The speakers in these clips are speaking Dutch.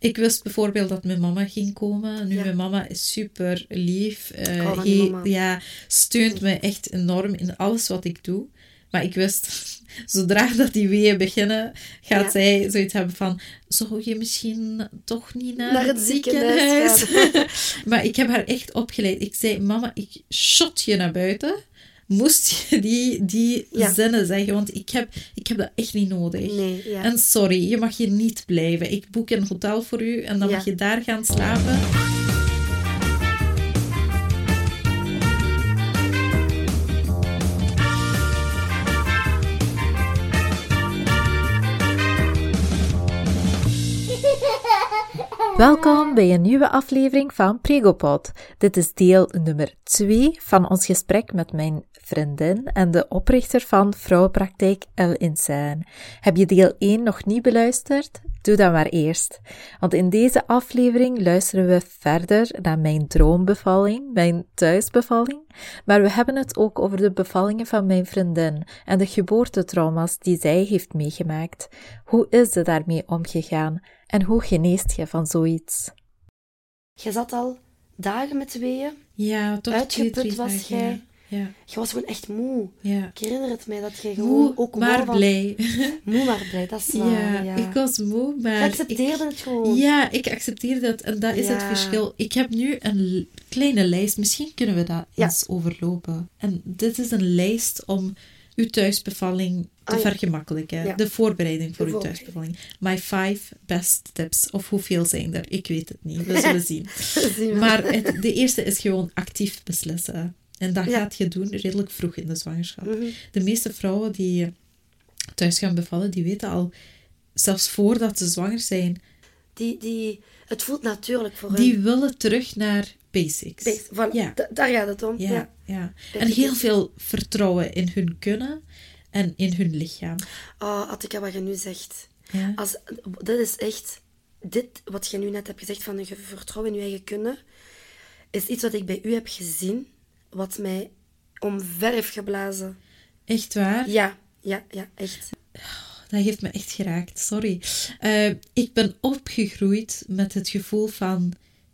Ik wist bijvoorbeeld dat mijn mama ging komen. Nu, Ja. mijn mama is super lief. he- mama. ja, steunt me echt enorm in alles wat ik doe. Maar ik wist, zodra dat die weeën beginnen, gaat Ja. zij zoiets hebben van, zou je misschien toch niet naar, het ziekenhuis ziekenhuis? maar ik heb haar echt opgeleid. Ik zei, mama, ik shot je naar buiten. Moest je die, die Ja. zinnen zeggen, want ik heb, ik heb dat echt niet nodig. Nee, ja. En sorry, je mag hier niet blijven. Ik boek een hotel voor u en dan Ja. mag je daar gaan slapen. Welkom bij een nieuwe aflevering van Pregopod. Dit is deel nummer 2 van ons gesprek met mijn vriendin en de oprichter van Vrouwenpraktijk El Insaan. Heb je deel 1 nog niet beluisterd? Doe dat maar eerst. Want in deze aflevering luisteren we verder naar mijn droombevalling, mijn thuisbevalling. Maar we hebben het ook over de bevallingen van mijn vriendin en de geboortetrauma's die zij heeft meegemaakt. Hoe is ze daarmee omgegaan? En hoe geneest je van zoiets? Je zat al dagen met weeën. Ja, toch Uitgeput twee, was dagen, jij. Ja, Je was gewoon echt moe. ja. Ik herinner het mij dat je gewoon Moe, ook maar wou van- blij. Moe maar blij, dat is waar. Ja, Ja, ik was moe, maar... Je accepteerde ik- het gewoon. Ja, ik accepteer dat en dat is het verschil. Ik heb nu een kleine lijst, misschien kunnen we dat eens overlopen. En dit is een lijst om uw thuisbevalling te Ah, vergemakkelijken. Ja. De voorbereiding voor uw thuisbevalling. My five best tips. Of hoeveel zijn er? Ik weet het niet. We zullen zien. Zien we. Maar het, de eerste is gewoon actief beslissen. En dat Ja. gaat je doen redelijk vroeg in de zwangerschap. Mhm. De meeste vrouwen die thuis gaan bevallen, die weten al, zelfs voordat ze zwanger zijn, Die, die, het voelt natuurlijk voor die hen. willen terug naar basics. Voilà, Ja. da- daar gaat het om. Ja, Ja. En heel veel vertrouwen in hun kunnen en in hun lichaam. Oh, Attika, wat je nu zegt. Ja. Als, dat is echt... Dit, wat je nu net hebt gezegd van je vertrouwen in je eigen kunnen, is iets wat ik bij u heb gezien, wat mij omver heeft geblazen. Echt waar? Ja, ja, ja, echt. Dat heeft me echt geraakt, sorry. Eh, ik ben opgegroeid met het gevoel van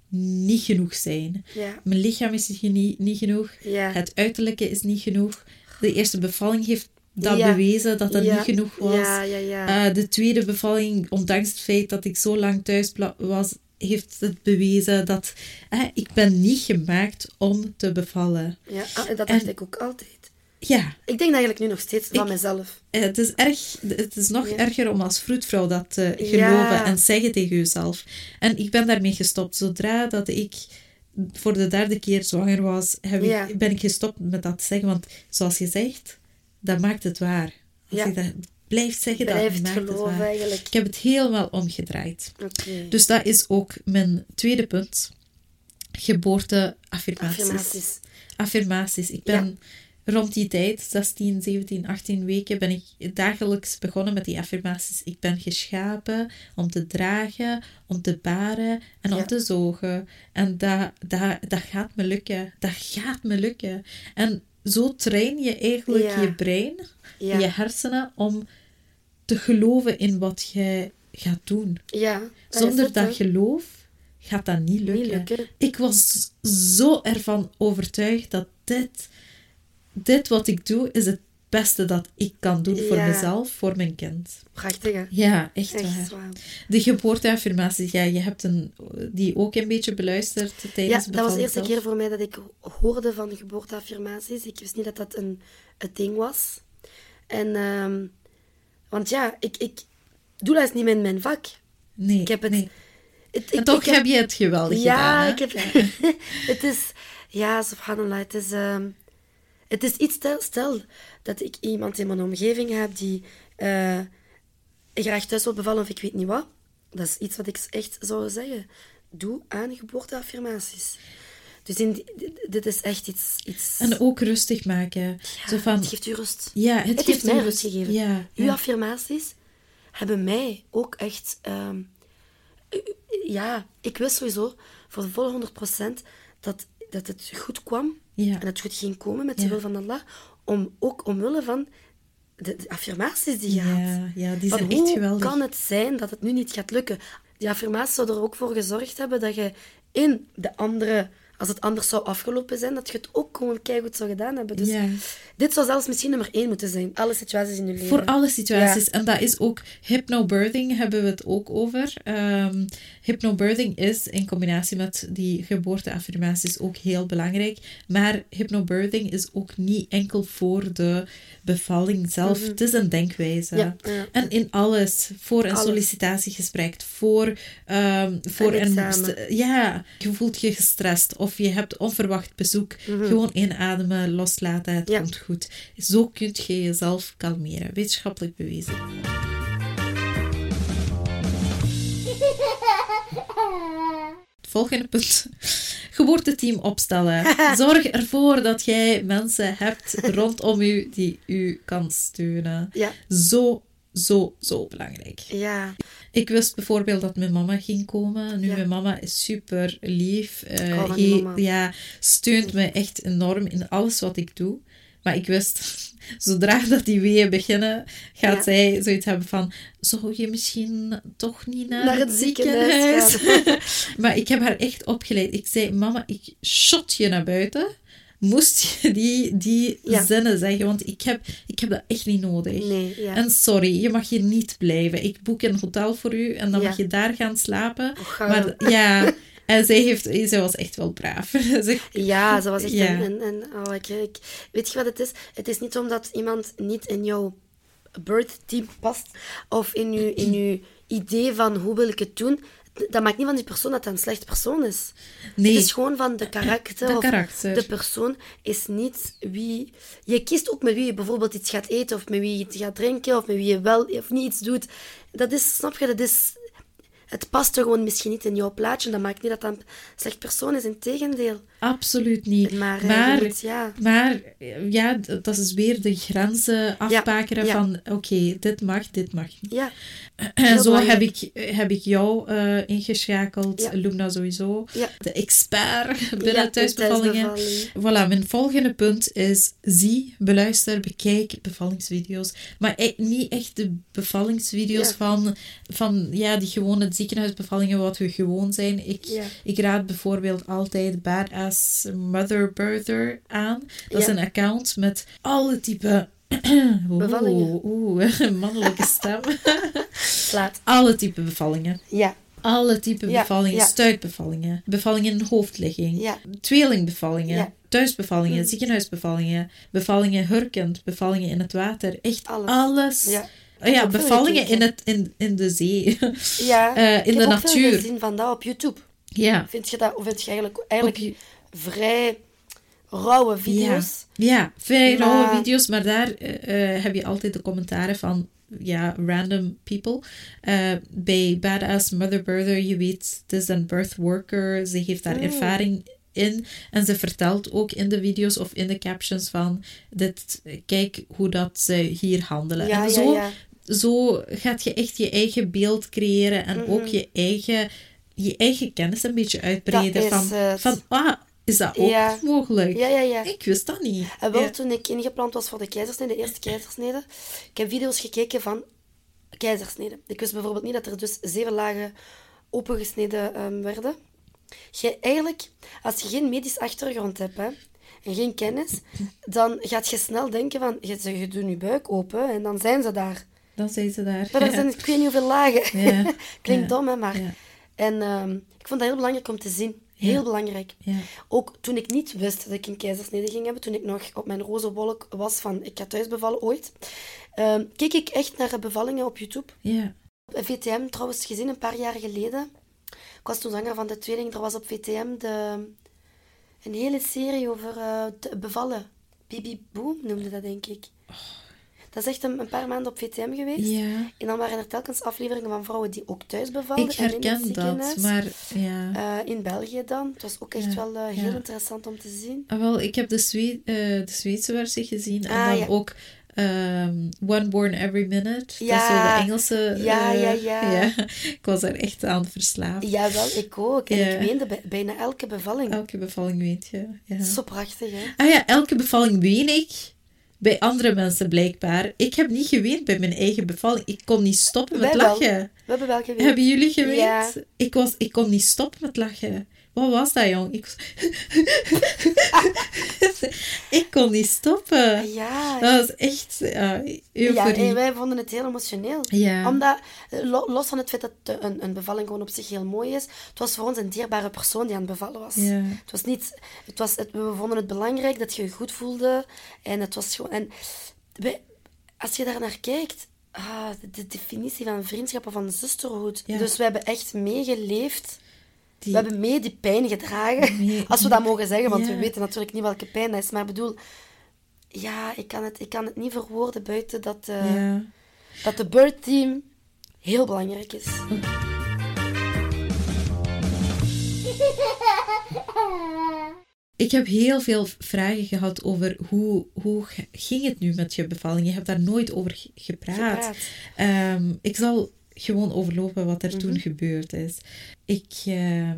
niet genoeg zijn. Ja, Mijn lichaam is niet, niet genoeg. ja. Het uiterlijke is niet genoeg. De eerste bevalling heeft dat Ja. bewezen dat dat ja, niet genoeg was. Ja. Eh, de tweede bevalling, ondanks het feit dat ik zo lang thuis was, heeft het bewezen dat eh, ik ben niet gemaakt om te bevallen. ja. Ah, dat dacht en- ik ook altijd. Ja, Ik denk dat eigenlijk nu nog steeds van Ik- mezelf. eh, het is, erg, het is nog Ja. erger om als vroedvrouw dat te Ja. geloven en zeggen tegen jezelf. En ik ben daarmee gestopt. Zodra dat ik voor de derde keer zwanger was, heb ik- ben ik gestopt met dat te zeggen. Want zoals je zegt, dat maakt het waar. Als Ja. je dat blijft zeggen, Blijf dat het geloven eigenlijk. Ik heb het helemaal omgedraaid. Dus dat is ook mijn tweede punt. Geboorteaffirmaties. Affirmaties. Affirmaties. Ik ben rond die tijd, 16, 17, 18 weken, ben ik dagelijks begonnen met die affirmaties. Ik ben geschapen om te dragen, om te baren en om te zogen. En dat, dat, dat gaat me lukken. Dat gaat me lukken. En zo train je eigenlijk Ja. je brein, Ja. je hersenen, om te geloven in wat je gaat doen. Ja. dat Zonder het, dat geloof gaat dat niet lukken. Niet lukken. Ik was zo ervan overtuigd dat dit, dit wat ik doe, is het beste dat ik kan doen voor Ja. mezelf, voor mijn kind. Prachtig, hè? Ja, echt, Echt waar. waar. De geboorteaffirmaties, ja, je hebt een, die ook een beetje beluisterd Ja, tijdens dat was de eerste zelf. keer voor mij dat ik hoorde van geboorteaffirmaties. Ik wist niet dat dat een, een ding was. En, ehm, want ja, ik, ik doe dat is niet mijn, mijn vak. Nee, Ik heb het... nee. het- En toch ik heb je het geweldig ja, gedaan. hè? ik heb... het is... Ja, subhanallah, het is... ehm, het is iets... Stel, stel dat ik iemand in mijn omgeving heb die eh, graag thuis wil bevallen of ik weet niet wat. Dat is iets wat ik echt zou zeggen. Doe aan geboorteaffirmaties. Dus in, die- dit is echt iets... iets En ook rustig maken. Zo van, het geeft u rust. ja, het, Het, geeft heeft mij rust gegeven. Ja, Uw ja. affirmaties hebben mij ook echt... ehm, eh, ja, ik wist sowieso voor de volle 100% dat, dat het goed kwam. Ja. En het goed ging komen met de Ja. wil van Allah. Om, ook omwille van de, de affirmaties die je Ja, had. ja, die Van zijn echt geweldig. kan het zijn dat het nu niet gaat lukken? die affirmaties zouden er ook voor gezorgd hebben dat je in de andere, als het anders zou afgelopen zijn, dat je het ook gewoon keihard zou gedaan hebben. Dus dit zou zelfs misschien nummer één moeten zijn. Alle situaties in je leven. Voor alle situaties. En dat is ook hypnobirthing, hebben we het ook over. Ehm hypnobirthing is in combinatie met die geboorteaffirmaties ook heel belangrijk. Maar hypnobirthing is ook niet enkel voor de bevalling zelf. Het is een denkwijze. Mhm. Ja, ja. En in alles. Voor een Alles. sollicitatiegesprek, voor, ehm, voor Een een... Ja, je voelt je gestrest of je hebt onverwacht bezoek. Gewoon inademen, loslaten, het Mhm. Ja. komt goed. Zo kun je jezelf kalmeren. Wetenschappelijk bewezen. Het volgende punt. Geboorteteam opstellen. Zorg ervoor dat jij mensen hebt rondom u die u kan steunen. Ja. Zo, zo, zo belangrijk. Ja. Ik wist bijvoorbeeld dat mijn mama ging komen. Nu, Ja. mijn mama is super lief. he- mama. ja, steunt me echt enorm in alles wat ik doe. Maar ik wist, zodra dat die weeën beginnen, gaat Ja. zij zoiets hebben van, zou je misschien toch niet naar, Naar het, het ziekenhuis? ziekenhuis maar ik heb haar echt opgeleid. Ik zei, mama, ik shot je naar buiten. Moest je die, die Ja. zinnen zeggen, want ik heb, ik heb dat echt niet nodig. Nee, ja. En sorry, je mag hier niet blijven. Ik boek een hotel voor u en dan Ja. mag je daar gaan slapen. ga maar ja, en zij, heeft, zij was echt wel braaf. Ze- Ja, ze was echt een, een oh, ik, ik- weet je wat het is? Het is niet omdat iemand niet in jouw birth team past of in je, in je idee van hoe wil ik het doen. Dat maakt niet van die persoon dat hij een slecht persoon is. Nee. Het is gewoon van de karakter. De of karakter. De persoon is niet wie... Je kiest ook met wie je bijvoorbeeld iets gaat eten, of met wie je iets gaat drinken, of met wie je wel of niet iets doet. Dat is, snap je, dat is... Het past er gewoon misschien niet in jouw plaatje. Dat maakt niet dat dat een slecht persoon is, integendeel. Absoluut niet. Maar, eh, maar, ja. maar, eh, ja, dat is weer de grenzen afbakeren ja. van oké, dit mag, dit mag niet. Ja, En zo heb ik, heb ik jou eh, ingeschakeld, Ja. Lumna sowieso, de expert binnen thuisbevallingen. thuisbevalling. Voilà, mijn volgende punt is zie, beluister, bekijk bevallingsvideo's. Maar e- niet echt de bevallingsvideo's van, van ja, die gewone ziekenhuisbevallingen wat we gewoon zijn. Ik, Ja. ik raad bijvoorbeeld altijd Badass Mother Birther aan. Dat is een account met alle type... Oeh, Bevallingen. Oeh, mannelijke stem. Laat. alle type bevallingen. Ja, Alle type Ja, bevallingen, ja. stuitbevallingen, bevallingen in hoofdligging, Ja. tweelingbevallingen, Ja. thuisbevallingen, Mm. ziekenhuisbevallingen, bevallingen hurkend, bevallingen in het water. Echt Alles. alles. Ja. Oh ja, bevallingen in, het, in, in de zee. ja. Eh, in ik de natuur. gezien van dat op YouTube. ja. Vind je dat, of vind je eigenlijk, eigenlijk je- vrij rauwe video's? Ja, vrij Maar- rauwe video's, maar daar eh, eh, heb je altijd de commentaren van ja, random people. Eh, bij Badass Mother Birther, je weet, het is een birth worker, ze heeft daar Mm. ervaring in en ze vertelt ook in de video's of in de captions van dit, kijk hoe dat ze hier handelen. Ja, en ja, zo, ja. Zo gaat je echt je eigen beeld creëren en Mhm. ook je eigen, je eigen kennis een beetje uitbreiden. Van, het. van, ah, is dat ook Ja. mogelijk? Ja, ja, ja. Ik wist dat niet. En wel, Ja. toen ik ingepland was voor de keizersnede, de eerste keizersnede, ik heb video's gekeken van keizersnede. Ik wist bijvoorbeeld niet dat er dus zeven lagen opengesneden ehm, werden. Je, eigenlijk, als je geen medisch achtergrond hebt hè, en geen kennis, dan gaat je snel denken van, je, je doet je buik open en dan zijn ze daar. Dan zijn ze daar. Maar er zijn ik weet niet hoeveel lagen. Ja. Klinkt dom, hè, maar... En ehm, ik vond dat heel belangrijk om te zien. Heel belangrijk. Ja. Ook toen ik niet wist dat ik een keizersnede ging hebben, toen ik nog op mijn roze wolk was van ik ga thuis bevallen ooit, ehm, keek ik echt naar bevallingen op YouTube. Ja. Op VTM trouwens gezien een paar jaar geleden. Ik was toen zwanger van de tweeling. Er was op VTM de, een hele serie over te bevallen. Bibi Boom noemde dat, denk ik. Dat is echt een, een paar maanden op VTM geweest. Ja. En dan waren er telkens afleveringen van vrouwen die ook thuis bevalden. Ik en in herken dat, maar ja. Eh, in België dan. Het was ook echt Ja, wel eh, heel ja. interessant om te zien. Ah, wel, ik heb de, eh, de Zweedse versie gezien en Ah, dan ja. ook ehm, One Born Every Minute. Dat is zo Ja. de Engelse. Ja, eh, ja, ja. Ik was er echt aan verslaafd. Ja, wel, ik ook. En Ja. ik weende bij, bijna elke bevalling. Elke bevalling weet je. Ja. Zo prachtig, hè? Ah ja, elke bevalling ween ik. Bij andere mensen blijkbaar. Ik heb niet geweend bij mijn eigen bevalling. Ik kon niet stoppen met Wij wel. lachen. We hebben wel geweend. Hebben jullie geweend? Ja. Ik, was, ik kon niet stoppen met lachen. Wat was dat, jong? Ik, ik kon niet stoppen. Ja. Dat was echt uh, Ja, euforie. en wij vonden het heel emotioneel. Ja. Omdat, eh, lo- los van het feit dat de- een, een bevalling gewoon op zich heel mooi is, het was voor ons een dierbare persoon die aan het bevallen was. Ja. Het was niet... Het was, het, we vonden het belangrijk dat je je goed voelde. En het was gewoon... En wij- als je daar naar kijkt... Ah, de, de definitie van vriendschap of van zusterhood. Ja. Dus we hebben echt meegeleefd. Die- We hebben mee die pijn gedragen. Mee- Als we dat mogen zeggen, want Ja. we weten natuurlijk niet welke pijn dat is. Maar ik bedoel... Ja, ik kan het, ik kan het niet verwoorden buiten dat... eh, ja. dat de Bird Team heel belangrijk is. Ik heb heel veel vragen gehad over hoe, hoe ging het nu met je bevalling. Je hebt daar nooit over ge- gepraat. Gepraat. Ehm, ik zal gewoon overlopen wat er Mhm. toen gebeurd is. Ik, eh,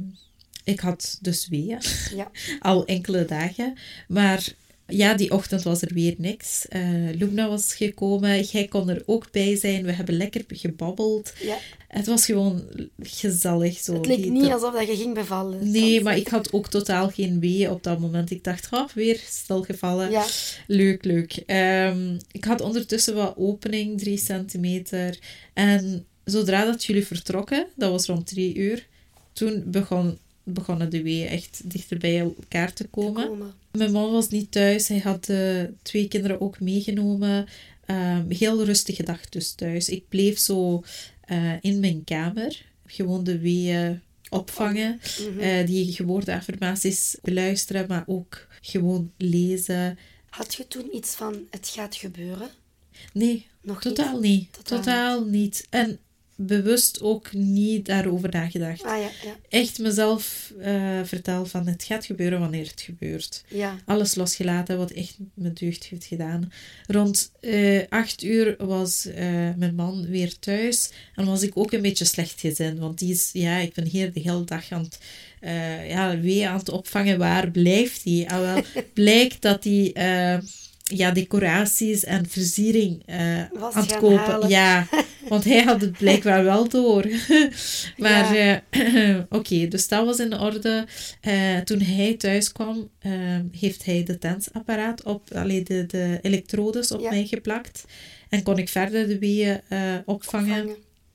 ik had dus weeën, Ja. al enkele dagen. Maar ja, die ochtend was er weer niks. Eh Lubna was gekomen, jij kon er ook bij zijn. We hebben lekker gebabbeld. ja. Het was gewoon gezellig. Zo. Het leek niet alsof dat je ging bevallen. Nee, maar ik had ook totaal geen weeën op dat moment. Ik dacht, oh, weer stilgevallen. Ja. Leuk, leuk. Ehm, ik had ondertussen wat opening, drie centimeter. En zodra dat jullie vertrokken, dat was rond drie uur, toen begon, begonnen de weeën echt dichter bij elkaar te komen. Komen. Mijn man was niet thuis. Hij had de twee kinderen ook meegenomen. Ehm, heel rustige dag dus thuis. Ik bleef zo eh, in mijn kamer. Gewoon de weeën opvangen. Mhm. eh, die geboorteaffirmaties beluisteren, maar ook gewoon lezen. Had je toen iets van, het gaat gebeuren? Nee, Nog totaal niet. Totaal Totaal, niet. En bewust ook niet daarover nagedacht. Ah ja, ja. Echt mezelf eh vertel van het gaat gebeuren wanneer het gebeurt. Ja. alles losgelaten wat echt mijn deugd heeft gedaan. Rond eh acht uur was eh, mijn man weer thuis en was ik ook een beetje slecht gezind, want die is, ja, ik ben hier de hele dag aan het, ja, wee aan het opvangen. Waar blijft hij? Ah, wel, blijkt dat hij ja, decoraties en versiering Was aan het kopen. halen. Ja, want hij had het blijkbaar wel door. maar Ja. eh, oké, dus dat was in orde. Eh, toen hij thuis kwam, eh, heeft hij de tensapparaat op, allee, de, de elektrodes op Ja. mij geplakt. En kon ik verder de weeën opvangen.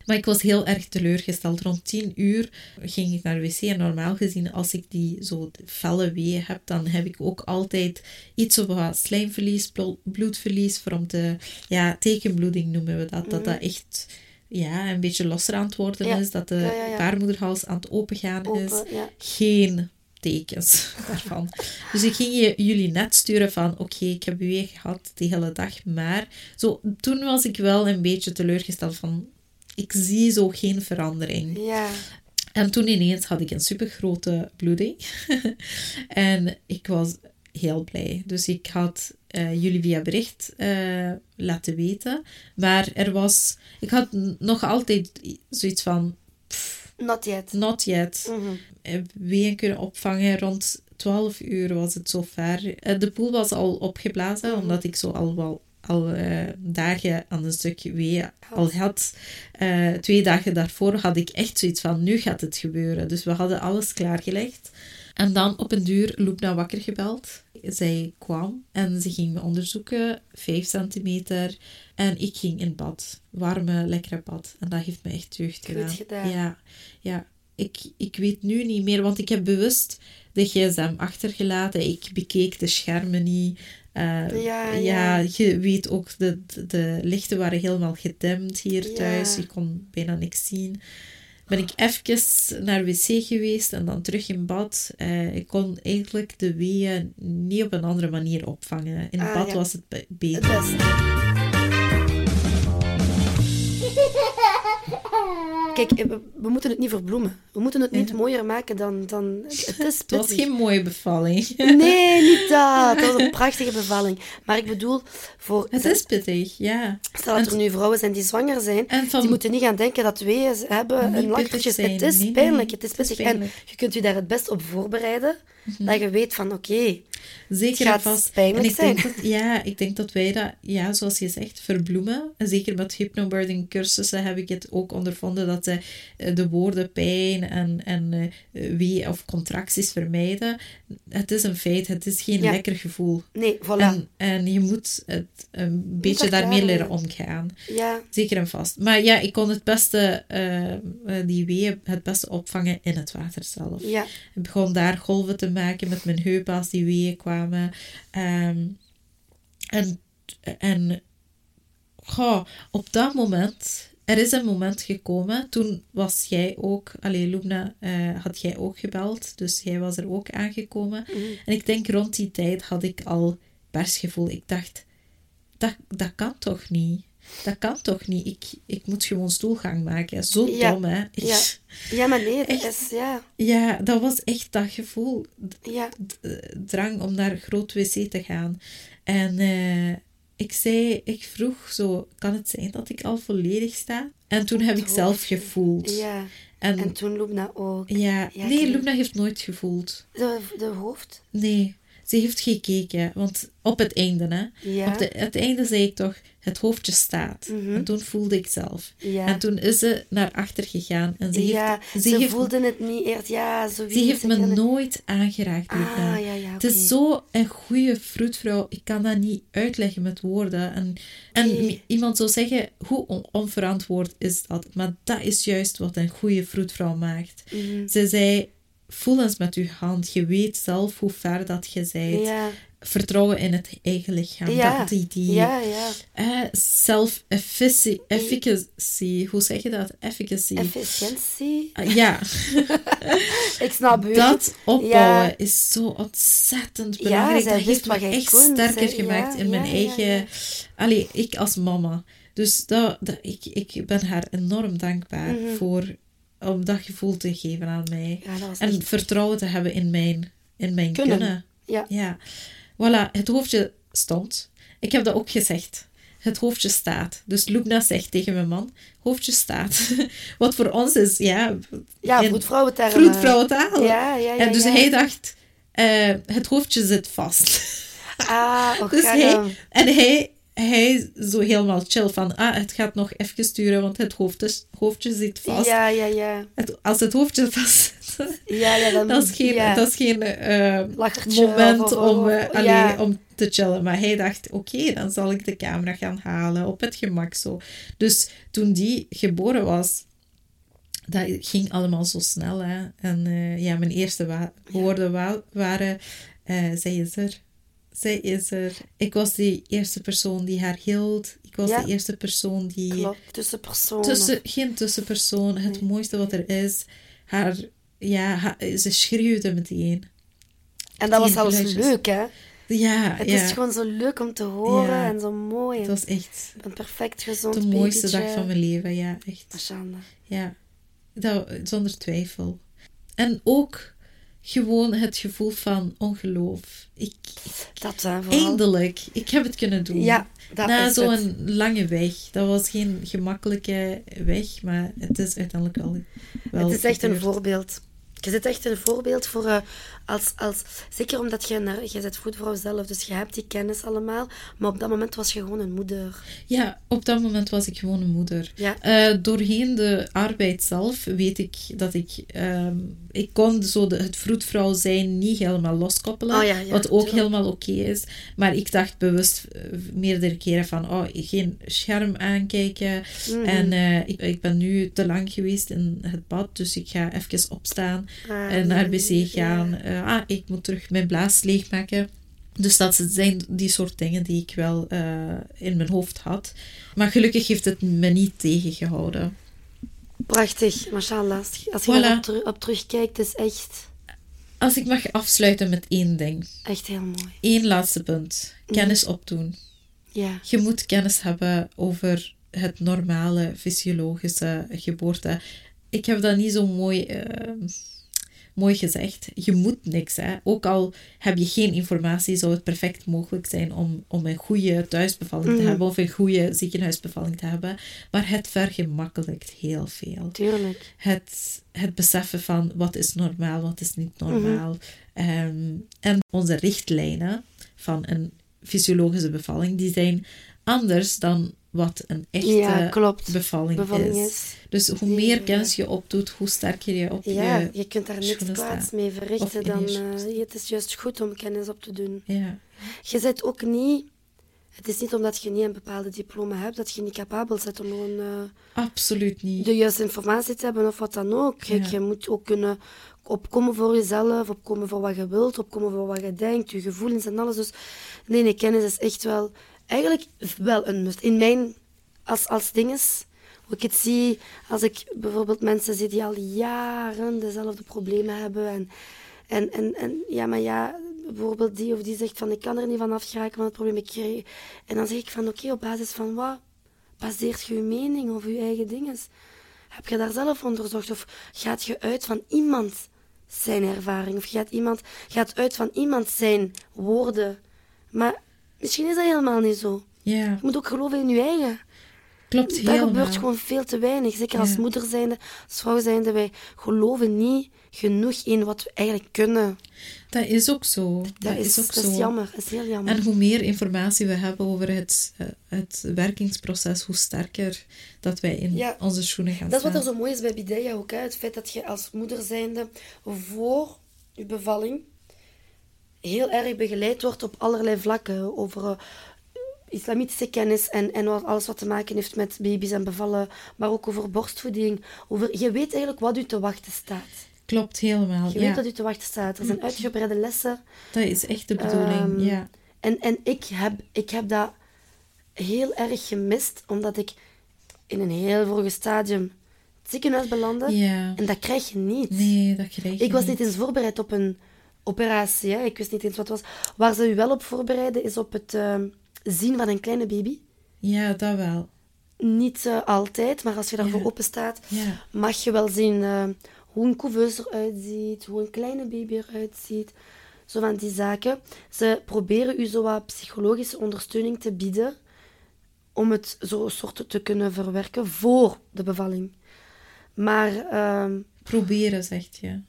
Maar ik was heel erg teleurgesteld. Rond 10 uur ging ik naar de wc. En normaal gezien, als ik die zo felle weeën heb, dan heb ik ook altijd iets of wat slijmverlies, blo- bloedverlies. Om te, ja, tekenbloeding noemen we dat. Dat dat echt ja, een beetje losser aan het worden Mhm. Ja. is. Dat de Ja, ja, ja. baarmoederhals aan het opengaan is Open, geen tekens daarvan. Dus ik ging je, jullie net sturen van, oké, ik heb weer gehad de hele dag, maar zo, toen was ik wel een beetje teleurgesteld van, ik zie zo geen verandering. Ja. En toen ineens had ik een supergrote bloeding. en ik was heel blij. Dus ik had eh, jullie via bericht eh, laten weten. Maar er was... Ik had nog altijd zoiets van... Not yet. Not yet eh, weeën kunnen opvangen. Rond 12 uur was het zover. Eh, De poel was al opgeblazen, Mhm. omdat ik zo al wel al eh, dagen aan een stuk weeën al had. Eh, twee dagen daarvoor had ik echt zoiets van, nu gaat het gebeuren. Dus we hadden alles klaargelegd. En dan op een duur Loepna wakker gebeld. Zij kwam en ze ging me onderzoeken, 5 centimeter. En ik ging in bad. Warme, lekkere bad. En dat heeft me echt deugd gedaan. gedaan. Ja, ja. Ik, ik weet nu niet meer, want ik heb bewust de gsm achtergelaten. Ik bekeek de schermen niet. Eh, Ja, ja, ja. je weet ook, de, de, de lichten waren helemaal gedempt hier Ja. thuis. Je kon bijna niks zien. Ben ik even naar wc geweest en dan terug in bad. Eh, ik kon eigenlijk de weeën niet op een andere manier opvangen. In Ah, bad was het be- Het Kijk, eh, we, we moeten het niet verbloemen. We moeten het niet mooier maken dan... dan het is Het was geen mooie bevalling. Nee, niet dat. Dat was een prachtige bevalling. Maar ik bedoel, voor... Het is pittig, ja. Stel dat er nu vrouwen zijn die zwanger zijn, van- die moeten niet gaan denken dat weeën hebben een lang pittig Het is Nee, pijnlijk, het is Het pittig. En je kunt je daar het best op voorbereiden, dat je weet van, oké, Zeker Het en vast. en ik denk dat, ja, ik denk dat wij dat, ja, zoals je zegt, verbloemen. En zeker met hypnobirthing cursussen heb ik het ook ondervonden dat ze eh, de woorden pijn en, en eh, wee of contracties vermijden. Het is een feit, het is geen Ja. lekker gevoel. Nee, voilà. En, en je moet het een beetje daar daarmee leren omgaan. ja, Zeker en vast. Maar ja, ik kon het beste, eh, die weeën het beste opvangen in het water zelf. ja, Ik begon daar golven te maken met mijn heupen als die weeën kwamen. Ehm, en en goh, op dat moment, er is een moment gekomen, toen was jij ook, allee, Lubna, eh, had jij ook gebeld, dus jij was er ook aangekomen. Mhm. En ik denk rond die tijd had ik al persgevoel. Ik dacht, dat, dat kan toch niet? Dat kan toch niet? Ik, ik moet gewoon stoelgang maken. Zo Ja, dom, hè? Ja. ja, maar nee, dat Echt? is, ja, ja, dat was echt dat gevoel. ja, drang om naar groot wc te gaan. En eh, ik zei, ik vroeg zo, kan het zijn dat ik al volledig sta? En toen heb ik zelf gevoeld. ja. En, En toen Lubna ook. ja, Ja, nee, Luna heeft nooit gevoeld. De, de hoofd? Nee, ze heeft gekeken, want op het einde, hè. Ja. Op de, het einde zei ik toch, het hoofdje staat. Mhm. En toen voelde ik zelf. Ja. En toen is ze naar achter gegaan. En ze heeft, ja, ze ze, heeft, voelde het niet eerst. Ja, zoiets. ze heeft me het- nooit aangeraakt. Ah, ja, ja, Het is zo een goede vroedvrouw. Ik kan dat niet uitleggen met woorden. En, en iemand zou zeggen, hoe on- onverantwoord is dat? Maar dat is juist wat een goede vroedvrouw maakt. Mhm. Ze zei, voel eens met je hand. Je weet zelf hoe ver dat je bent. Ja, Vertrouwen in het eigen lichaam. Ja. Dat idee. ja, ja. Eh, Self-efficacy. Hoe zeg je dat? Efficacy. Efficiëntie. Ah, ja, Ik snap u. dat opbouwen is zo ontzettend belangrijk. dat heeft me echt sterker gemaakt in mijn eigen... Allee, ik als mama. Dus dat, dat, ik, ik ben haar enorm dankbaar Mhm. voor om dat gevoel te geven aan mij. Ja, En echt... vertrouwen te hebben in mijn, in mijn Kunnen. kunnen. Ja. Ja. Voilà, het hoofdje stond. Ik heb dat ook gezegd. Het hoofdje staat. Dus Lubna zegt tegen mijn man, hoofdje staat. Wat voor ons is, ja... Ja, vroedvrouwentaal. Ja, ja, ja. en dus ja. hij dacht, eh, het hoofdje zit vast. Ah, Dus ja, hij, ja. en hij, hij zo helemaal chill van, ah, het gaat nog even sturen, want het hoofdje, hoofdje zit vast. Ja, ja, ja. Het- als het hoofdje vast zit, Ja, ja, dan... dat is geen, ja. dat is geen Lachertje moment of- of- om, eh, om te chillen. Maar hij dacht, oké, dan zal ik de camera gaan halen, op het gemak zo. Dus toen die geboren was, dat ging allemaal zo snel. Hè? En eh, ja, mijn eerste wa- woorden wa- waren, zij is er. Zij is er. Ik was de eerste persoon die haar hield. Ik was Ja. de eerste persoon die... Klopt, tussen personen. Tussen, geen tussenpersoon. Het Nee. mooiste wat er is. Haar, ja, ze schreeuwde meteen. En dat was die zelfs geluidjes. leuk, hè. Ja, Het ja. is gewoon zo leuk om te horen Ja. en zo mooi. Het was echt Een perfect gezond de mooiste dag van mijn leven. Ja, echt. Mashallah. Ja, dat, zonder twijfel. En ook gewoon het gevoel van ongeloof. Ik, Dat, vooral. eindelijk, ik heb het kunnen doen. Ja, dat Na zo'n lange weg. Dat was geen gemakkelijke weg, maar het is uiteindelijk al wel Het is echt een voorbeeld. Je zit echt een voorbeeld voor, eh, als, als, zeker omdat je, naar, je bent voetvrouw zelf, dus je hebt die kennis allemaal, maar op dat moment was je gewoon een moeder. Ja, op dat moment was ik gewoon een moeder. Ja. Eh, doorheen de arbeid zelf weet ik dat ik... ehm, ik kon zo de, het vroedvrouw zijn niet helemaal loskoppelen. Oh ja, ja, wat ook tuurlijk. helemaal oké is. Maar ik dacht bewust eh, meerdere keren van... Oh, geen scherm aankijken. Mhm. En eh, ik, ik ben nu te lang geweest in het bad. Dus ik ga even opstaan Ah, en naar wc gaan. Eh, ah, ik moet terug mijn blaas leegmaken. Dus dat zijn die soort dingen die ik wel eh, in mijn hoofd had. Maar gelukkig heeft het me niet tegengehouden. Prachtig, mashallah. Als je, Voilà. op terugkijkt, is echt, Als ik mag afsluiten met één ding. echt heel mooi. Eén laatste punt. Kennis opdoen. Ja, Je moet kennis hebben over het normale fysiologische geboorte. Ik heb dat niet zo mooi. eh, mooi gezegd. Je moet niks. Hè. Ook al heb je geen informatie, zou het perfect mogelijk zijn om, om een goede thuisbevalling te Mhm. hebben of een goede ziekenhuisbevalling te hebben. Maar het vergemakkelijkt heel veel. Tuurlijk. Het, het beseffen van wat is normaal, wat is niet Mhm. normaal. Ehm, en onze richtlijnen van een fysiologische bevalling, die zijn anders dan wat een echte Ja, bevalling, Bevalling is. is. Dus hoe meer kennis je opdoet, hoe sterker je op Ja, je... je kunt daar niks kwaads mee verrichten. Dan, eh, het is juist goed om kennis op te doen. Ja, Je zet ook niet... Het is niet omdat je niet een bepaalde diploma hebt, dat je niet capabel bent om gewoon eh, absoluut niet. de juiste informatie te hebben of wat dan ook. Je, Ja. je moet ook kunnen opkomen voor jezelf, opkomen voor wat je wilt, opkomen voor wat je denkt, je gevoelens en alles. Dus nee, nee, kennis is echt wel... Eigenlijk wel een must. In mijn... Als, als dinges... Hoe ik het zie, als ik bijvoorbeeld mensen zie die al jaren dezelfde problemen hebben en... En, en, en ja, maar ja, bijvoorbeeld die of die zegt van ik kan er niet van afgeraken van het probleem. Ik. En dan zeg ik van oké, op basis van wat baseert je je mening of je eigen dingen? Heb je daar zelf onderzocht? Of gaat je uit van iemand zijn ervaring? Of gaat iemand gaat uit van iemand zijn woorden? Maar misschien is dat helemaal niet zo. Ja, Je moet ook geloven in je eigen. klopt Dat helemaal. gebeurt gewoon veel te weinig. Zeker als moeder zijnde, als vrouw zijnde. Wij geloven niet genoeg in wat we eigenlijk kunnen. Dat is ook zo. Dat, Dat, is, ook dat zo. is jammer. Dat is heel jammer. En hoe meer informatie we hebben over het, eh, het werkingsproces, hoe sterker dat wij in Ja. onze schoenen gaan Dat is wat er staan. zo mooi is bij Bideya ook. Hè? Het feit dat je als moeder zijnde voor je bevalling heel erg begeleid wordt op allerlei vlakken. Over eh, islamitische kennis en, en wat- alles wat te maken heeft met baby's en bevallen. Maar ook over borstvoeding. Over, je weet eigenlijk wat u te wachten staat. Klopt helemaal. Je ja, weet wat u te wachten staat. Er zijn uitgebreide lessen. dat is echt de bedoeling. Ehm, ja. En, en ik, heb, ik heb dat heel erg gemist, omdat ik in een heel vroege stadium het ziekenhuis belandde. ja. En dat krijg je niet. Nee, dat krijg je Ik was niet eens voorbereid op een operatie. Hè. Ik wist niet eens wat het was. Waar ze u wel op voorbereiden, is op het ehm, zien van een kleine baby. Ja, dat wel. Niet eh, altijd, maar als je daarvoor Ja. open staat, Ja. mag je wel zien eh, hoe een couveuse eruit ziet, hoe een kleine baby eruit ziet. Zo van die zaken. Ze proberen u zo wat psychologische ondersteuning te bieden om het zo soort te kunnen verwerken voor de bevalling. Maar ehm, Proberen, zegt je.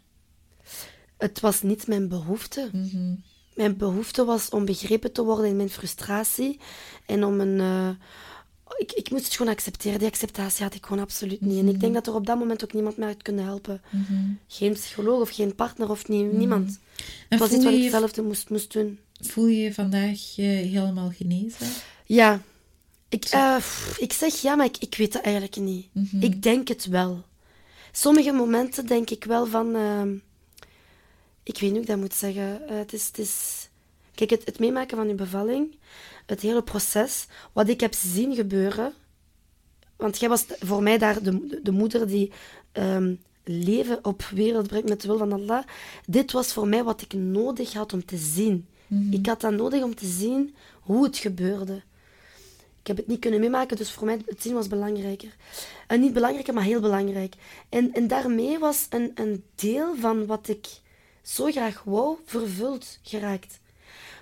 Het was niet mijn behoefte. Mhm. Mijn behoefte was om begrepen te worden in mijn frustratie en om een. eh, ik, ik moest het gewoon accepteren. Die acceptatie had ik gewoon absoluut niet. En ik denk dat er op dat moment ook niemand mij had kunnen helpen. Mhm. Geen psycholoog of geen partner of nie- niemand. En Het was iets wat ik zelf moest, moest doen. voel je je vandaag eh, helemaal genezen? Ja, ik, eh, pff, ik zeg ja, maar ik, ik weet het eigenlijk niet. Mhm. Ik denk het wel. Sommige momenten denk ik wel van. Ik weet niet hoe ik dat moet zeggen. Eh, het, is, het is. Kijk, het, het meemaken van je bevalling, het hele proces, wat ik heb zien gebeuren. Want jij was voor mij daar de, de moeder die ehm, leven op wereld brengt met de wil van Allah. Dit was voor mij wat ik nodig had om te zien. Ik had dat nodig om te zien hoe het gebeurde. Ik heb het niet kunnen meemaken, dus voor mij het zien was belangrijker. En niet belangrijker, maar heel belangrijk. En, en daarmee was een, een deel van wat ik zo graag wou, vervuld geraakt.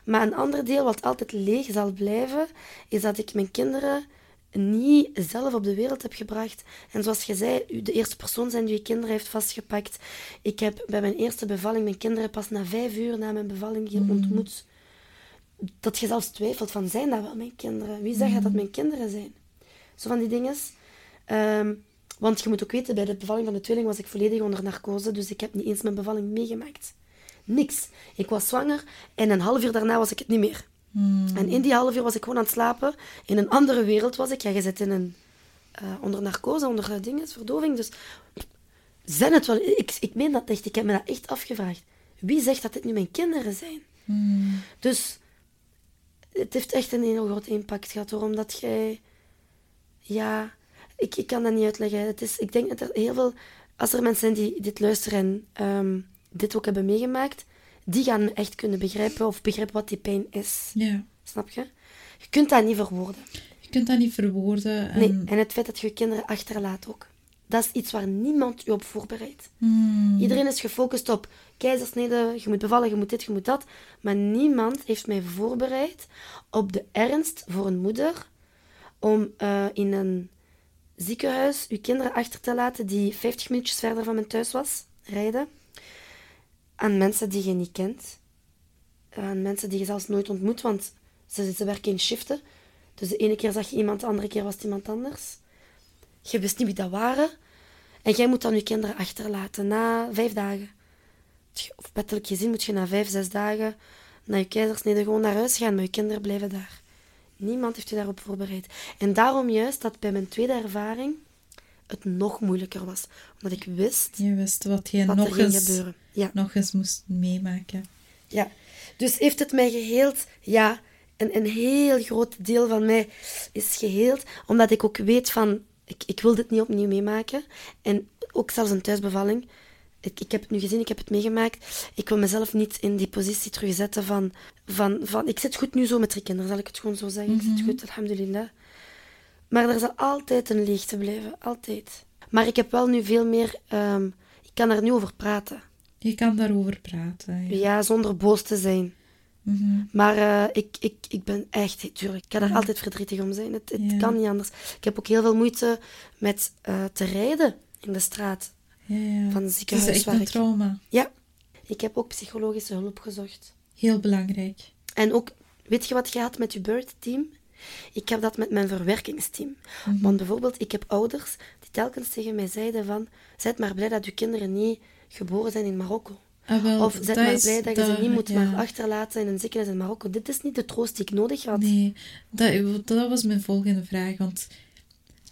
Maar een ander deel wat altijd leeg zal blijven, is dat ik mijn kinderen niet zelf op de wereld heb gebracht. En zoals je zei, de eerste persoon zijn die je kinderen heeft vastgepakt. Ik heb bij mijn eerste bevalling mijn kinderen pas na vijf uur na mijn bevalling hier ontmoet. Dat je zelfs twijfelt van, zijn dat wel mijn kinderen? Wie zegt dat dat mijn kinderen zijn? Zo van die dingen. Ehm, want je moet ook weten, bij de bevalling van de tweeling was ik volledig onder narcose, dus ik heb niet eens mijn bevalling meegemaakt. Niks. Ik was zwanger en een half uur daarna was ik het niet meer. En in die half uur was ik gewoon aan het slapen. In een andere wereld was ik. Ja, je zit in een, eh, onder narcose, onder uh, dingen, verdoving. Dus zijn het wel... Ik, ik meen dat echt. Ik heb me dat echt afgevraagd. Wie zegt dat dit nu mijn kinderen zijn? Dus het heeft echt een heel groot impact gehad. Hoor, omdat jij... Ja, ik, ik kan dat niet uitleggen. Het is, ik denk dat er heel veel... Als er mensen zijn die dit luisteren en ehm, dit ook hebben meegemaakt, die gaan echt kunnen begrijpen of begrijpen wat die pijn is. Ja. Snap je? Je kunt dat niet verwoorden. Je kunt dat niet verwoorden. En Nee. En het feit dat je je kinderen achterlaat ook. dat is iets waar niemand u op voorbereidt. Hmm. Iedereen is gefocust op keizersnede, je moet bevallen, je moet dit, je moet dat. Maar niemand heeft mij voorbereid op de ernst voor een moeder om eh, in een ziekenhuis uw kinderen achter te laten die 50 minuutjes verder van mijn thuis was, rijden. Aan mensen die je niet kent. Aan mensen die je zelfs nooit ontmoet, want ze, ze werken in shiften. Dus de ene keer zag je iemand, de andere keer was het iemand anders. Je wist niet wie dat waren. En jij moet dan je kinderen achterlaten na vijf dagen. Of wettelijk gezien moet je na vijf, zes dagen na je keizersnede gewoon naar huis gaan, maar je kinderen blijven daar. Niemand heeft je daarop voorbereid. En daarom juist dat bij mijn tweede ervaring het nog moeilijker was. Omdat ik wist Je wist wat je wat nog eens. Ja. nog eens moest meemaken. Ja, dus heeft het mij geheeld? Ja, een, een heel groot deel van mij is geheeld, omdat ik ook weet van, ik, ik wil dit niet opnieuw meemaken. En ook zelfs een thuisbevalling. Ik, ik heb het nu gezien, ik heb het meegemaakt. Ik wil mezelf niet in die positie terugzetten van, van, van ik zit goed nu zo met drie kinderen, zal ik het gewoon zo zeggen. Ik zit goed, alhamdulillah. Maar er zal altijd een leegte blijven, altijd. Maar ik heb wel nu veel meer, ehm, ik kan er nu over praten. Je kan daarover praten. Ja. Ja, zonder boos te zijn. Mhm. Maar eh, ik, ik, ik ben echt, tuurlijk, ik kan er altijd verdrietig om zijn. Het, het Ja. kan niet anders. Ik heb ook heel veel moeite met eh, te rijden in de straat Ja, ja. van het Het is echt een trauma. Ja, ik heb ook psychologische hulp gezocht. Heel belangrijk. En ook, weet je wat je had met je birth team? Ik heb dat met mijn verwerkingsteam. Mhm. Want bijvoorbeeld, ik heb ouders die telkens tegen mij zeiden van... Zijt maar blij dat je kinderen niet geboren zijn in Marokko. Ah, wel, Of zet dat maar blij dat je ze dat- niet moet ja. maar achterlaten in een ziekenhuis in Marokko. Dit is niet de troost die ik nodig had. Nee, dat, dat was mijn volgende vraag. Want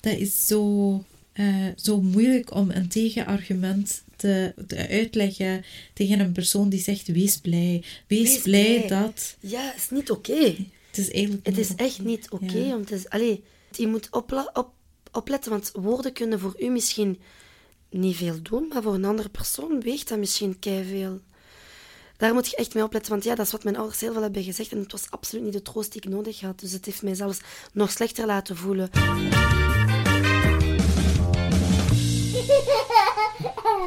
dat is zo, eh, zo moeilijk om een tegenargument te, te uitleggen tegen een persoon die zegt: Wees blij. Wees, Wees blij, blij. dat. Ja, is niet oké. Het is eigenlijk. Het is echt niet oké. Ja. om te- Allee, je moet opla- op, opletten, want woorden kunnen voor u misschien niet veel doen, maar voor een andere persoon weegt dat misschien veel. Daar moet je echt mee opletten, want ja, dat is wat mijn ouders heel veel hebben gezegd en het was absoluut niet de troost die ik nodig had. Dus het heeft mij zelfs nog slechter laten voelen.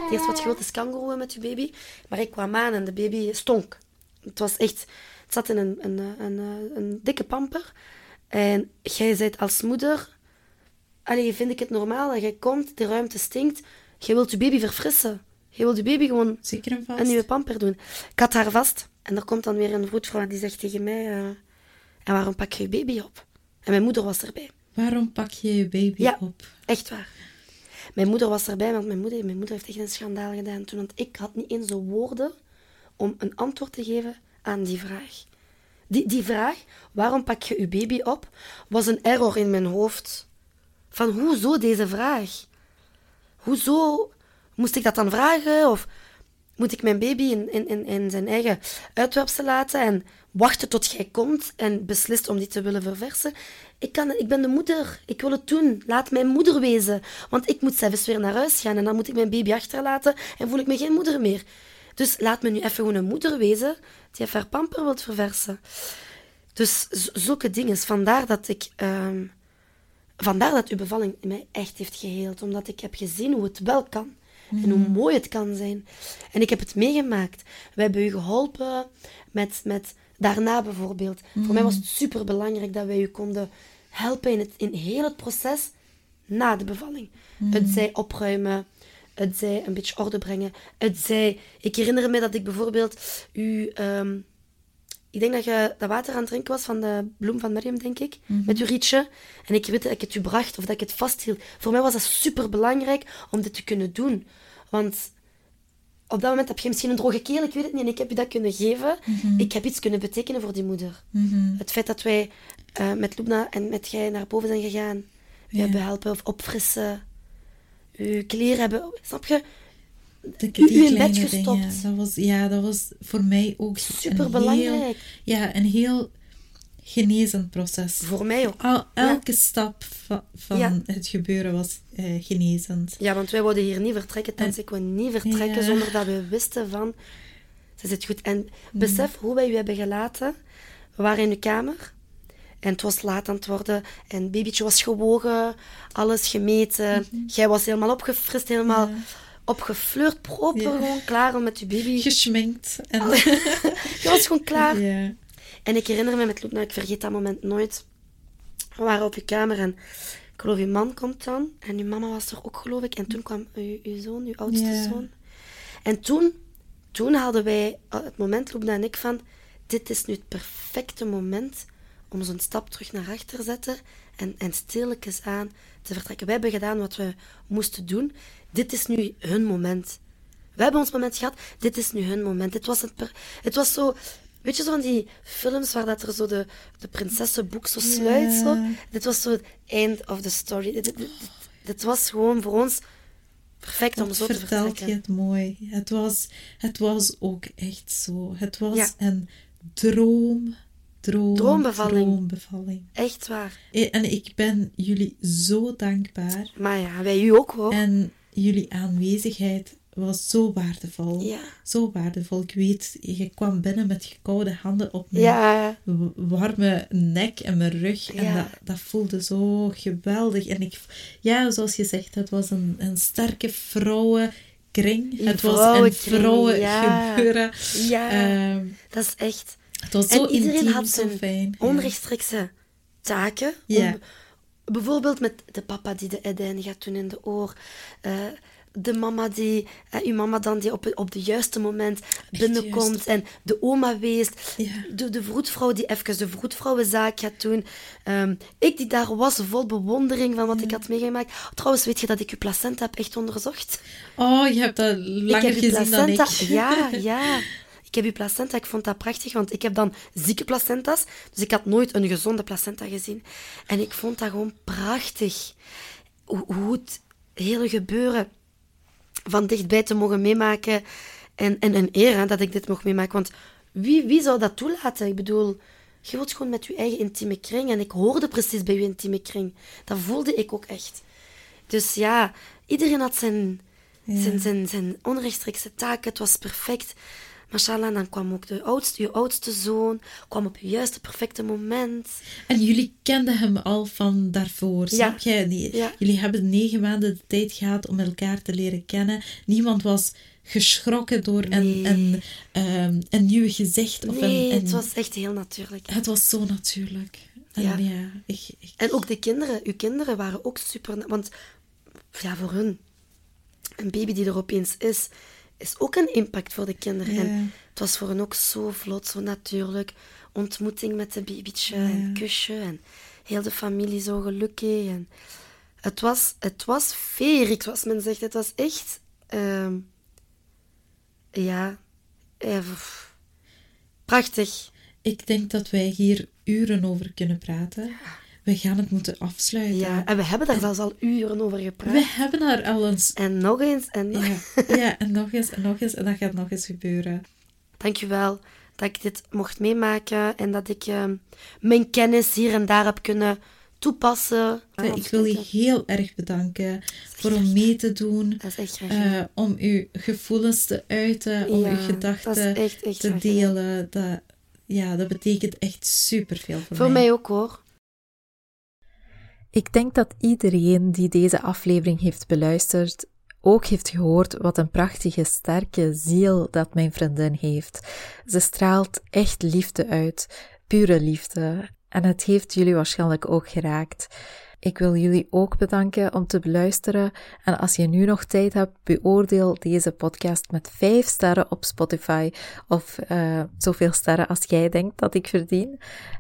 Het eerste wat is kangoeroe met je baby, maar ik kwam aan en de baby stonk. Het was echt... Het zat in een, een, een, een, een dikke pamper. En jij bent als moeder... Allee, vind ik het normaal dat jij komt, de ruimte stinkt. Je wilt je baby verfrissen. Je wilt je baby gewoon Zeker en vast. een nieuwe pamper doen. Ik had haar vast. En er komt dan weer een vroedvrouw die zegt tegen mij... eh, en waarom pak je je baby op? En mijn moeder was erbij. Waarom pak je je baby Ja. op? Echt waar. Mijn moeder was erbij, want mijn moeder, mijn moeder heeft echt een schandaal gedaan toen. Want ik had niet eens de woorden om een antwoord te geven aan die vraag. Die, die vraag, waarom pak je je baby op, was een error in mijn hoofd. Van, hoezo deze vraag? Hoezo moest ik dat dan vragen? Of moet ik mijn baby in, in, in, in zijn eigen uitwerpsel laten en wachten tot jij komt en beslist om die te willen verversen? Ik, kan, ik ben de moeder. Ik wil het doen. Laat mijn moeder wezen. Want ik moet zelfs weer naar huis gaan en dan moet ik mijn baby achterlaten en voel ik me geen moeder meer. Dus laat me nu even gewoon een moeder wezen die even haar pamper wilt verversen. Dus zulke dingen. Vandaar dat ik... ehm, vandaar dat uw bevalling mij echt heeft geheeld. Omdat ik heb gezien hoe het wel kan. En hoe mooi het kan zijn. En ik heb het meegemaakt. We hebben u geholpen met, met daarna bijvoorbeeld. Voor mij was het super belangrijk dat wij u konden helpen in, het, in heel het proces na de bevalling. Het zij opruimen, het zij een beetje orde brengen. Het zij... Ik herinner me dat ik bijvoorbeeld u... ehm, ik denk dat je dat water aan het drinken was van de bloem van Mariam, denk ik. Met uw rietje. En ik weet dat ik het u bracht of dat ik het vasthield. Voor mij was dat super belangrijk om dit te kunnen doen. Want op dat moment heb je misschien een droge keel, ik weet het niet. En ik heb je dat kunnen geven. Ik heb iets kunnen betekenen voor die moeder. Mhm. Het feit dat wij eh, met Lubna en met jij naar boven zijn gegaan. We Ja. hebben helpen of opfrissen. Uw kleren hebben... Snap je? De, U- in bed gestopt. dingen, Dat was, ja, dat was voor mij ook een Superbelangrijk. heel- Ja, een heel genezend proces. Voor mij ook. Al, elke stap van, van Ja. het gebeuren was eh, genezend. Ja, want wij wouden hier niet vertrekken. Ik wou niet vertrekken Ja. zonder dat we wisten van... Ze zit goed. En Mm. besef hoe wij u hebben gelaten. We waren in de kamer. En het was laat aan het worden. En het babytje was gewogen, alles gemeten. Jij was helemaal opgefrist, helemaal Ja. opgefleurd, proper, gewoon klaar om met je baby. Geschminkt. En, Je was gewoon klaar. En ik herinner me met Loek, nou, ik vergeet dat moment nooit. We waren op je kamer en ik geloof je man komt dan. En uw mama was er ook, geloof ik. En toen kwam uw, uw zoon, uw oudste zoon. En toen, toen hadden wij uh, het moment, Loek en ik, van... Dit is nu het perfecte moment om zo'n stap terug naar achter te zetten en, en stilletjes aan te vertrekken. Wij hebben gedaan wat we moesten doen. Dit is nu hun moment. We hebben ons moment gehad. Dit is nu hun moment. Dit was het, per- het was zo... Weet je zo van die films waar dat er zo de, de prinsessenboek zo sluit? Zo? Dit was zo het end of the story. Dit, dit, dit, dit was gewoon voor ons perfect om zo te vertelt je het mooi. Het was, het was ook echt zo. Het was Ja. een droom, droom, Droombevalling. droombevalling. Echt waar. Eh, En ik ben jullie zo dankbaar. Maar ja, wij u ook hoor. En jullie aanwezigheid was zo waardevol. Ja. Zo waardevol. Ik weet, je kwam binnen met je koude handen op mijn Ja, warme nek en mijn rug. En Ja. dat, dat voelde zo geweldig. En ik, ja, zoals je zegt, het was een, een sterke vrouwenkring. Een het was een vrouwengebeuren. ja. Ehm, dat is echt. Was En zo iedereen intiem, had zo zijn fijn. Ja. onrechtstreekse taken. Ja. Om- bijvoorbeeld met de papa die de edijn gaat doen in de oor. eh, de mama die, eh, uw mama dan die op, op het juiste moment binnenkomt juist. en de oma weest. Ja. De, de vroedvrouw die even de vroedvrouwenzaak gaat doen. Ehm, ik die daar was vol bewondering van wat ik had meegemaakt. Trouwens, weet je dat ik uw placenta heb echt onderzocht? Oh, je hebt dat langer gezien dan ik. placenta. Ja, ja. Ik heb uw placenta. Ik vond dat prachtig, want ik heb dan zieke placenta's. Dus ik had nooit een gezonde placenta gezien. En ik vond dat gewoon prachtig. Hoe, hoe het hele gebeuren van dichtbij te mogen meemaken. En, en een eer hè, dat ik dit mocht meemaken. Want wie, wie zou dat toelaten? Ik bedoel, je wilt gewoon met je eigen intieme kring. En ik hoorde precies bij je intieme kring. Dat voelde ik ook echt. Dus ja, iedereen had zijn, zijn, zijn, zijn onrechtstreekse taken. Het was perfect. Mashallah, dan kwam ook de oudste, je oudste zoon, kwam op het juiste, perfecte moment. En jullie kenden hem al van daarvoor, snap jij? Die- Ja. Jullie hebben negen maanden de tijd gehad om elkaar te leren kennen. Niemand was geschrokken door een, Nee. een, ehm, een nieuw gezicht. Of Nee, een, een- het was echt heel natuurlijk. het was zo natuurlijk. En Ja. ja, ik, ik- En ook de kinderen, uw kinderen waren ook super. Want ja, voor hun, een baby die er opeens is, is ook een impact voor de kinderen. Ja. En het was voor hen ook zo vlot, zo natuurlijk. Ontmoeting met de babytje en kusje en heel de familie zo gelukkig. En het, was, het was feerik, zoals men zegt. Het was echt, ehm, ja, pff, prachtig. ik denk dat wij hier uren over kunnen praten. We gaan het moeten afsluiten. Ja, en we hebben daar zelfs al uren over gepraat. We hebben daar al eens... En nog eens en nog Ja, ja, en nog eens en nog eens. En dat gaat nog eens gebeuren. Dankjewel dat ik dit mocht meemaken en dat ik ehm, mijn kennis hier en daar heb kunnen toepassen. ik wil je heel erg bedanken voor om mee te doen. Graag eh, om uw gevoelens te uiten, om uw gedachten is echt, echt te graag delen. Dat, ja, dat betekent echt superveel voor, Voor mij ook hoor. Ik denk dat iedereen die deze aflevering heeft beluisterd ook heeft gehoord wat een prachtige, sterke ziel dat mijn vriendin heeft. Ze straalt echt liefde uit, pure liefde. En het heeft jullie waarschijnlijk ook geraakt. Ik wil jullie ook bedanken om te beluisteren. En als je nu nog tijd hebt, beoordeel deze podcast met 5 sterren op Spotify of eh, zoveel sterren als jij denkt dat ik verdien.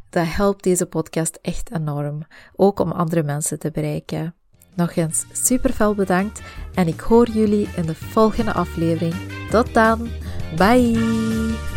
Dat helpt deze podcast echt enorm, ook om andere mensen te bereiken. Nog eens super veel bedankt en ik hoor jullie in de volgende aflevering. Tot dan, bye!